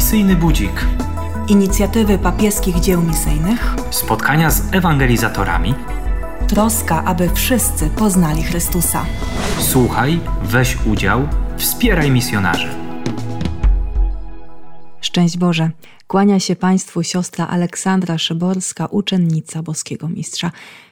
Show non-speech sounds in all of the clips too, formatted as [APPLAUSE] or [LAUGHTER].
Misyjny Budzik. Inicjatywy papieskich dzieł misyjnych. Spotkania z ewangelizatorami. Troska, aby wszyscy poznali Chrystusa. Słuchaj, weź udział, wspieraj misjonarzy. Szczęść Boże. Kłania się Państwu siostra Aleksandra Szyborska, uczennica boskiego mistrza.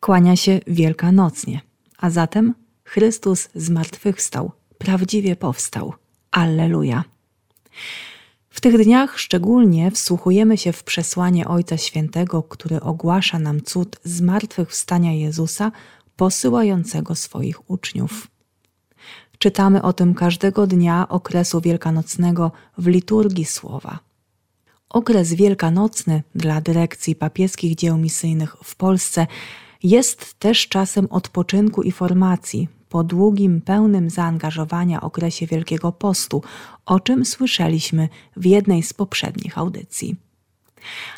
Kłania się wielkanocnie. A zatem Chrystus zmartwychwstał, prawdziwie powstał. Alleluja. W tych dniach szczególnie wsłuchujemy się w przesłanie Ojca Świętego, który ogłasza nam cud zmartwychwstania Jezusa, posyłającego swoich uczniów. Czytamy o tym każdego dnia okresu wielkanocnego w liturgii słowa. Okres wielkanocny dla dyrekcji papieskich dzieł misyjnych w Polsce jest też czasem odpoczynku i formacji po długim, pełnym zaangażowania okresie Wielkiego Postu, o czym słyszeliśmy w jednej z poprzednich audycji.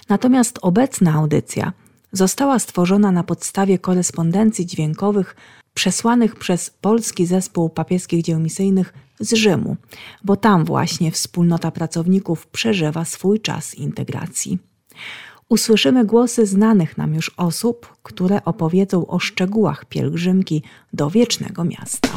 Natomiast obecna audycja została stworzona na podstawie korespondencji dźwiękowych przesłanych przez polski zespół papieskich dzieł misyjnych z Rzymu, bo tam właśnie wspólnota pracowników przeżywa swój czas integracji. Usłyszymy głosy znanych nam już osób, które opowiedzą o szczegółach pielgrzymki do wiecznego miasta.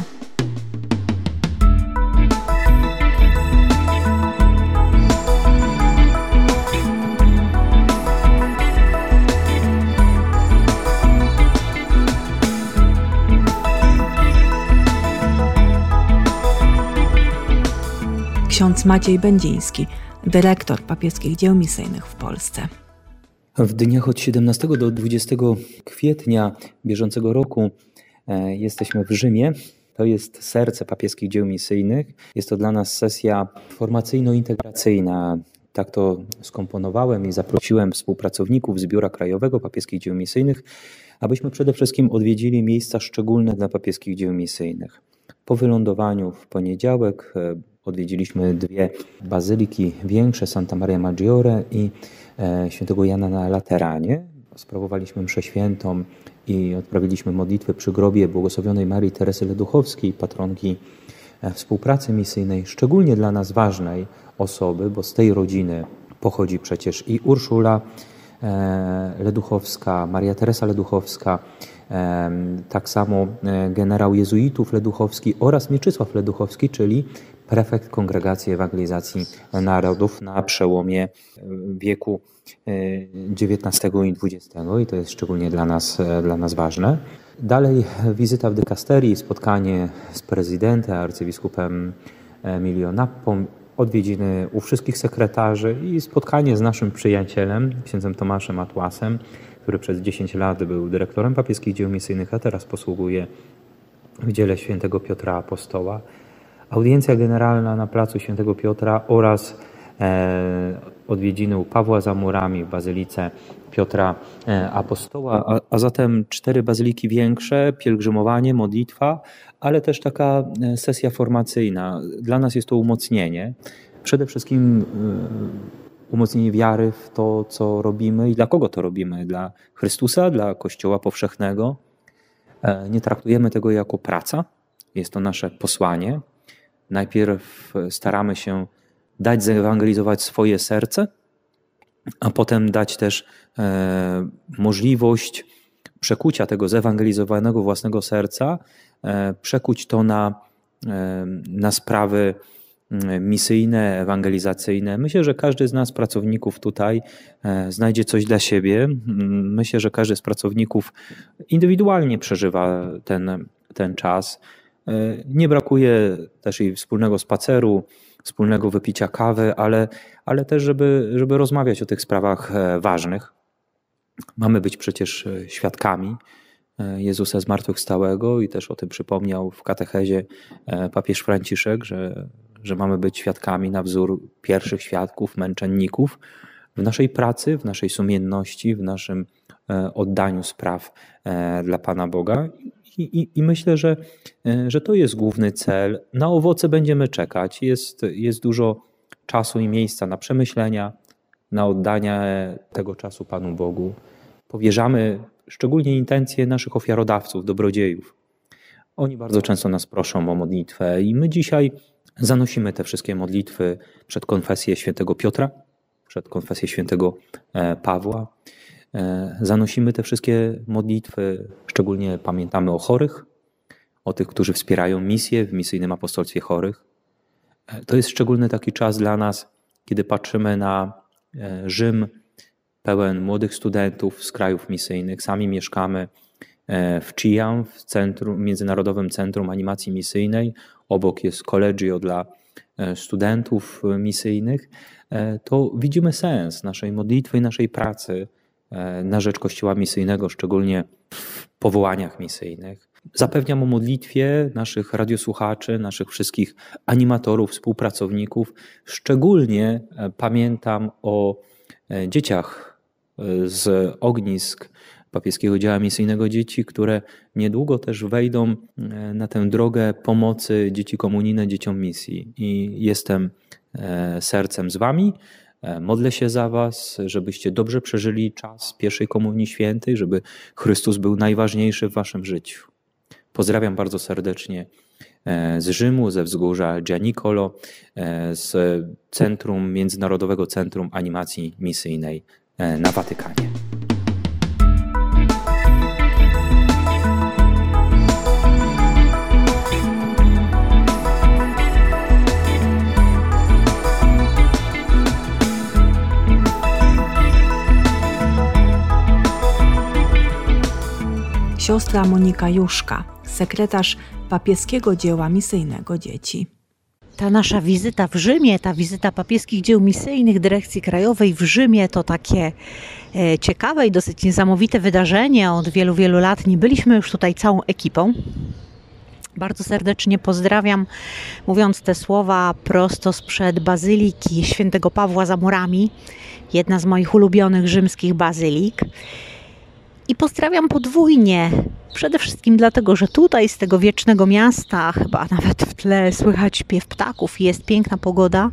ksiądz Maciej Będziński, dyrektor papieskich dzieł misyjnych w Polsce. W dniach od 17 do 20 kwietnia bieżącego roku e, jesteśmy w Rzymie. To jest serce papieskich dzieł misyjnych. Jest to dla nas sesja formacyjno-integracyjna. Tak to skomponowałem i zaprosiłem współpracowników z Biura Krajowego Papieskich Dzieł Misyjnych, abyśmy przede wszystkim odwiedzili miejsca szczególne dla papieskich dzieł misyjnych. Po wylądowaniu w poniedziałek e, odwiedziliśmy dwie bazyliki większe, Santa Maria Maggiore i e, świętego Jana na Lateranie. Sprawowaliśmy mszę świętą i odprawiliśmy modlitwę przy grobie błogosławionej Marii Teresy Leduchowskiej, patronki e, współpracy misyjnej, szczególnie dla nas ważnej osoby, bo z tej rodziny pochodzi przecież i Urszula e, Leduchowska, Maria Teresa Leduchowska, tak samo generał jezuitów Leduchowski oraz Mieczysław Leduchowski, czyli prefekt Kongregacji Ewangelizacji Narodów na przełomie e, wieku XIX e, i XX i to jest szczególnie dla nas, e, dla nas ważne. Dalej wizyta w dykasterii, spotkanie z prezydentem, arcybiskupem Emilio Nappą, odwiedziny u wszystkich sekretarzy i spotkanie z naszym przyjacielem, księdzem Tomaszem Atłasem, który przez 10 lat był dyrektorem papieskich dzieł misyjnych, a teraz posługuje w dziele świętego Piotra Apostoła audiencja generalna na placu Świętego Piotra oraz e, odwiedziny u Pawła za murami w bazylice Piotra e, Apostoła, a, a zatem cztery bazyliki większe, pielgrzymowanie, modlitwa, ale też taka e, sesja formacyjna. Dla nas jest to umocnienie. Przede wszystkim umocnienie wiary w to, co robimy i dla kogo to robimy. Dla Chrystusa, dla Kościoła powszechnego. Nie traktujemy tego jako praca. Jest to nasze posłanie, Najpierw staramy się dać zewangelizować swoje serce, a potem dać też e, możliwość przekucia tego zewangelizowanego własnego serca, e, przekuć to na, e, na sprawy misyjne, ewangelizacyjne. Myślę, że każdy z nas, pracowników tutaj, znajdzie coś dla siebie. Myślę, że każdy z pracowników indywidualnie przeżywa ten, ten czas. E, nie brakuje też i wspólnego spaceru, wspólnego wypicia kawy, ale, ale też, żeby, żeby rozmawiać o tych sprawach e, ważnych. Mamy być przecież e, świadkami Jezusa zmartwychwstałego i też o tym przypomniał w katechezie papież Franciszek, że, że mamy być świadkami na wzór pierwszych świadków, męczenników w naszej pracy, w naszej sumienności, w naszym oddaniu spraw dla Pana Boga i, i, myślę, że, e, że to jest główny cel. Na owoce będziemy czekać. Jest, jest dużo czasu i miejsca na przemyślenia, na oddanie tego czasu Panu Bogu. Powierzamy szczególnie intencje naszych ofiarodawców, dobrodziejów. Oni bardzo często nas proszą o modlitwę i my dzisiaj Zanosimy te wszystkie modlitwy przed konfesję świętego Piotra, przed konfesję świętego e, Pawła. E, zanosimy te wszystkie modlitwy, szczególnie pamiętamy o chorych, o tych, którzy wspierają misję w misyjnym apostolstwie chorych. E, to jest szczególny taki czas dla nas, kiedy patrzymy na Rzym pełen młodych studentów z krajów misyjnych. Sami mieszkamy w Chiang, w centrum, Międzynarodowym Centrum Animacji Misyjnej. Obok jest Collegio dla studentów misyjnych. To widzimy sens naszej modlitwy i naszej pracy E, na rzecz Kościoła misyjnego, szczególnie w powołaniach misyjnych. Zapewniam o modlitwie naszych radiosłuchaczy, naszych wszystkich animatorów, współpracowników. Szczególnie e, pamiętam o e, dzieciach z ognisk papieskiego dzieła misyjnego dzieci, które niedługo też wejdą na tę drogę pomocy dzieci komunijne, dzieciom misji. I jestem sercem z Wami. E, modlę się za Was, żebyście dobrze przeżyli czas pierwszej Komunii Świętej, żeby Chrystus był najważniejszy w Waszym życiu. Pozdrawiam bardzo serdecznie e, z Rzymu, ze wzgórza Gianicolo, e, z Centrum Międzynarodowego Centrum Animacji Misyjnej na Watykanie. Siostra Monika Juszka, sekretarz papieskiego dzieła misyjnego dzieci. Ta nasza wizyta w Rzymie, ta wizyta papieskich dzieł misyjnych Dyrekcji Krajowej w Rzymie to takie e, ciekawe i dosyć niesamowite wydarzenie. Od wielu, wielu lat nie byliśmy już tutaj całą ekipą. Bardzo serdecznie pozdrawiam, mówiąc te słowa prosto sprzed bazyliki świętego Pawła za murami, jedna z moich ulubionych rzymskich bazylik. I pozdrawiam podwójnie. Przede wszystkim dlatego, że tutaj z tego wiecznego miasta, chyba nawet w tle słychać śpiew ptaków, jest piękna pogoda.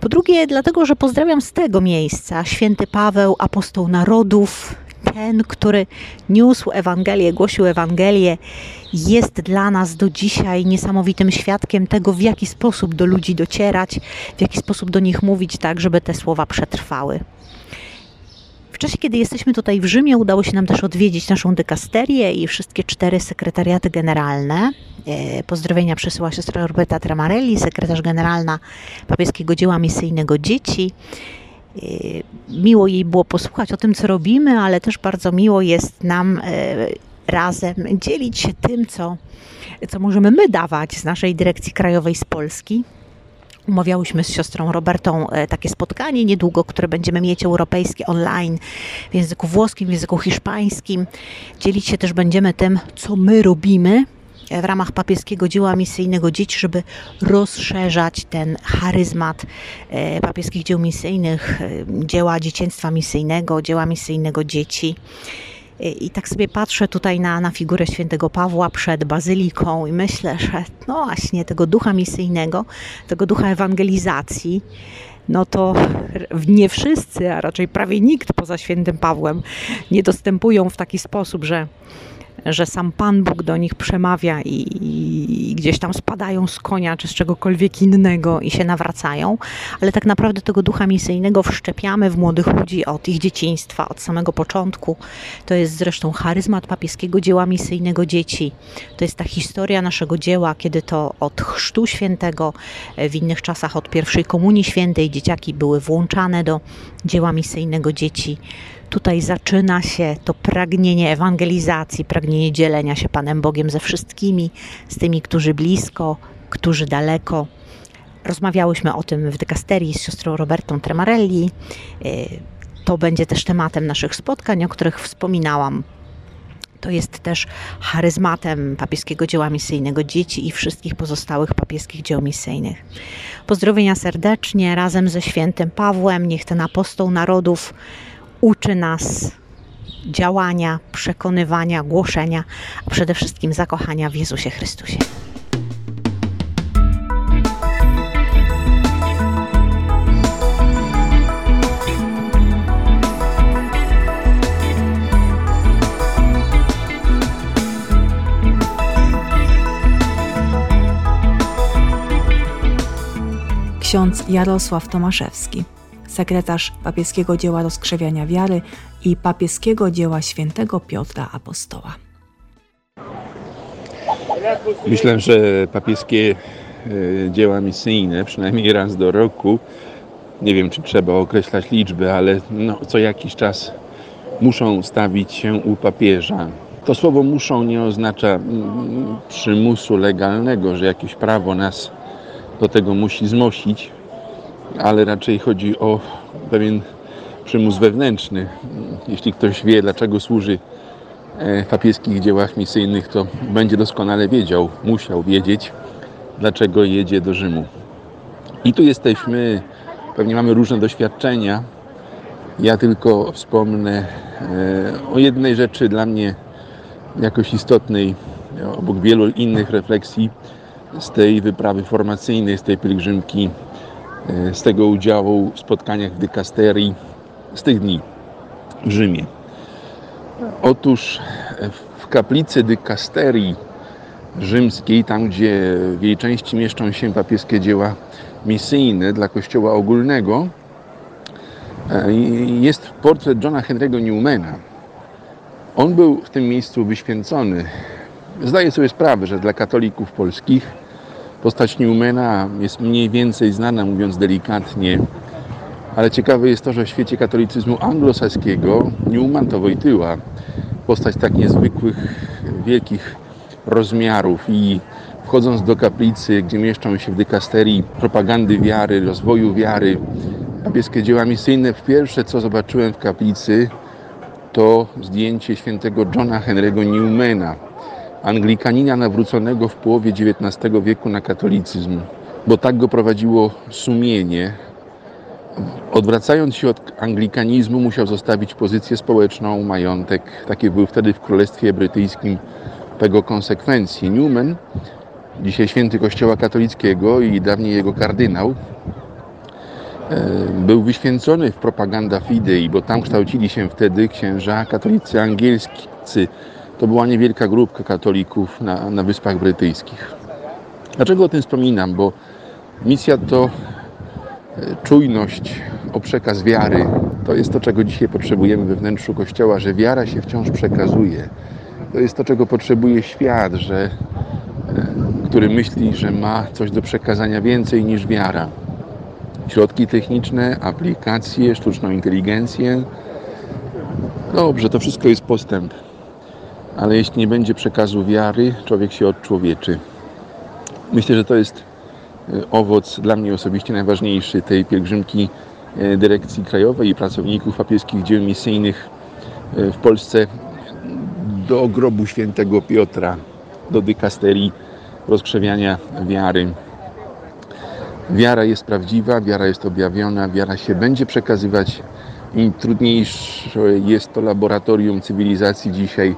Po drugie, dlatego, że pozdrawiam z tego miejsca święty Paweł, apostoł narodów, ten, który niósł Ewangelię, głosił Ewangelię, jest dla nas do dzisiaj niesamowitym świadkiem tego, w jaki sposób do ludzi docierać, w jaki sposób do nich mówić, tak, żeby te słowa przetrwały. W czasie, kiedy jesteśmy tutaj w Rzymie, udało się nam też odwiedzić naszą dykasterię i wszystkie cztery sekretariaty generalne. E, pozdrowienia przesyła siostra Roberta Tramarelli, sekretarz generalna papieskiego dzieła misyjnego dzieci. E, miło jej było posłuchać o tym, co robimy, ale też bardzo miło jest nam e, razem dzielić się tym, co, co możemy my dawać z naszej dyrekcji krajowej z Polski. Umawiałyśmy z siostrą Robertą e, takie spotkanie niedługo, które będziemy mieć europejskie online w języku włoskim, w języku hiszpańskim. Dzielić się też będziemy tym, co my robimy e, w ramach papieskiego dzieła misyjnego dzieci, żeby rozszerzać ten charyzmat e, papieskich dzieł misyjnych, dzieła dzieciństwa misyjnego, dzieła misyjnego dzieci. I tak sobie patrzę tutaj na, na figurę świętego Pawła przed bazyliką i myślę, że no właśnie tego ducha misyjnego, tego ducha ewangelizacji, no to nie wszyscy, a raczej prawie nikt poza świętym Pawłem nie dostępują w taki sposób, że że sam Pan Bóg do nich przemawia i, i, gdzieś tam spadają z konia czy z czegokolwiek innego i się nawracają, ale tak naprawdę tego ducha misyjnego wszczepiamy w młodych ludzi od ich dzieciństwa, od samego początku. To jest zresztą charyzmat papieskiego dzieła misyjnego dzieci. To jest ta historia naszego dzieła, kiedy to od chrztu świętego, w innych czasach od pierwszej komunii świętej dzieciaki były włączane do dzieła misyjnego dzieci tutaj zaczyna się to pragnienie ewangelizacji, pragnienie dzielenia się Panem Bogiem ze wszystkimi, z tymi, którzy blisko, którzy daleko. Rozmawiałyśmy o tym w dykasterii z siostrą Robertą Tremarelli. Y, to będzie też tematem naszych spotkań, o których wspominałam. To jest też charyzmatem papieskiego dzieła misyjnego dzieci i wszystkich pozostałych papieskich dzieł misyjnych. Pozdrowienia serdecznie razem ze świętym Pawłem. Niech ten apostoł narodów uczy nas działania, przekonywania, głoszenia, a przede wszystkim zakochania w Jezusie Chrystusie. ksiądz Jarosław Tomaszewski, sekretarz papieskiego dzieła rozkrzewiania wiary i papieskiego dzieła świętego Piotra Apostoła. Myślę, że papieskie e, dzieła misyjne, przynajmniej raz do roku, nie wiem czy trzeba określać liczby, ale no, co jakiś czas muszą stawić się u papieża. To słowo muszą nie oznacza mm, przymusu legalnego, że jakieś prawo nas do tego musi zmusić, ale raczej chodzi o pewien przymus wewnętrzny. Jeśli ktoś wie, dlaczego służy w papieskich dziełach misyjnych, to będzie doskonale wiedział, musiał wiedzieć, dlaczego jedzie do Rzymu. I tu jesteśmy, pewnie mamy różne doświadczenia. Ja tylko wspomnę e, o jednej rzeczy dla mnie jakoś istotnej, obok wielu innych refleksji z tej wyprawy formacyjnej, z tej pielgrzymki, e, z tego udziału w spotkaniach w dykasterii, z tych dni w Rzymie. Otóż w kaplicy dykasterii rzymskiej, tam gdzie w jej części mieszczą się papieskie dzieła misyjne dla kościoła ogólnego, e, jest portret Johna Henry'ego Newmana. On był w tym miejscu wyświęcony. Zdaję sobie sprawę, że dla katolików polskich postać Newmana jest mniej więcej znana, mówiąc delikatnie, ale ciekawe jest to, że w świecie katolicyzmu anglosaskiego Newman to Wojtyła, postać tak niezwykłych, wielkich rozmiarów i wchodząc do kaplicy, gdzie mieszczą się w dykasterii propagandy wiary, rozwoju wiary, papieskie dzieła misyjne, pierwsze co zobaczyłem w kaplicy to zdjęcie świętego Johna Henry'ego Newmana, Anglikanina nawróconego w połowie XIX wieku na katolicyzm, bo tak go prowadziło sumienie, Odwracając się od anglikanizmu, musiał zostawić pozycję społeczną, majątek. Taki był wtedy w Królestwie Brytyjskim tego konsekwencji. Newman, dzisiaj święty Kościoła katolickiego i dawniej jego kardynał, e, był wyświęcony w propaganda Fidei, bo tam kształcili się wtedy księża katolicy angielscy. To była niewielka grupka katolików na, na Wyspach Brytyjskich. Dlaczego o tym wspominam? Bo misja to czujność o przekaz wiary. To jest to, czego dzisiaj potrzebujemy we wnętrzu Kościoła, że wiara się wciąż przekazuje. To jest to, czego potrzebuje świat, że, e, który myśli, że ma coś do przekazania więcej niż wiara. Środki techniczne, aplikacje, sztuczną inteligencję. Dobrze, to wszystko jest postęp. Ale jeśli nie będzie przekazu wiary, człowiek się odczłowieczy. Myślę, że to jest E, owoc dla mnie osobiście najważniejszy tej pielgrzymki e, Dyrekcji Krajowej i pracowników papieskich dzieł misyjnych e, w Polsce do grobu świętego Piotra, do dykasterii rozkrzewiania wiary. Wiara jest prawdziwa, wiara jest objawiona, wiara się będzie przekazywać. Im trudniejsze jest to laboratorium cywilizacji dzisiaj,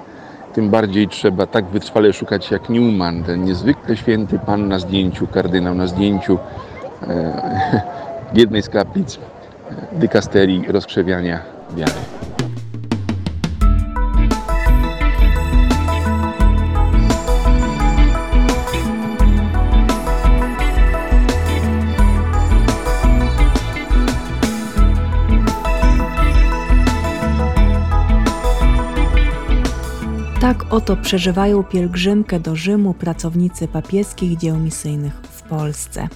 tym bardziej trzeba tak wytrwale szukać jak Newman, ten niezwykle święty pan na zdjęciu, kardynał na zdjęciu e, [LAUGHS] jednej z kaplic e, dykasterii rozkrzewiania wiary. Tak oto przeżywają pielgrzymkę do Rzymu pracownicy papieskich dzieł misyjnych w Polsce.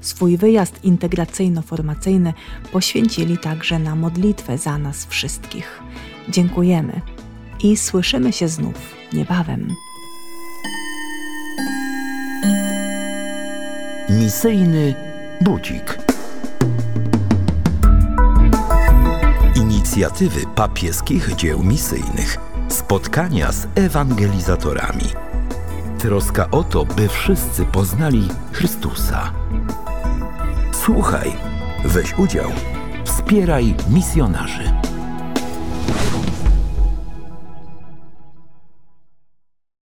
Swój wyjazd integracyjno-formacyjny poświęcili także na modlitwę za nas wszystkich. Dziękujemy i słyszymy się znów niebawem. Misyjny budzik. Inicjatywy papieskich dzieł misyjnych Spotkania z ewangelizatorami. Troska o to, by wszyscy poznali Chrystusa. Słuchaj, weź udział, wspieraj misjonarzy.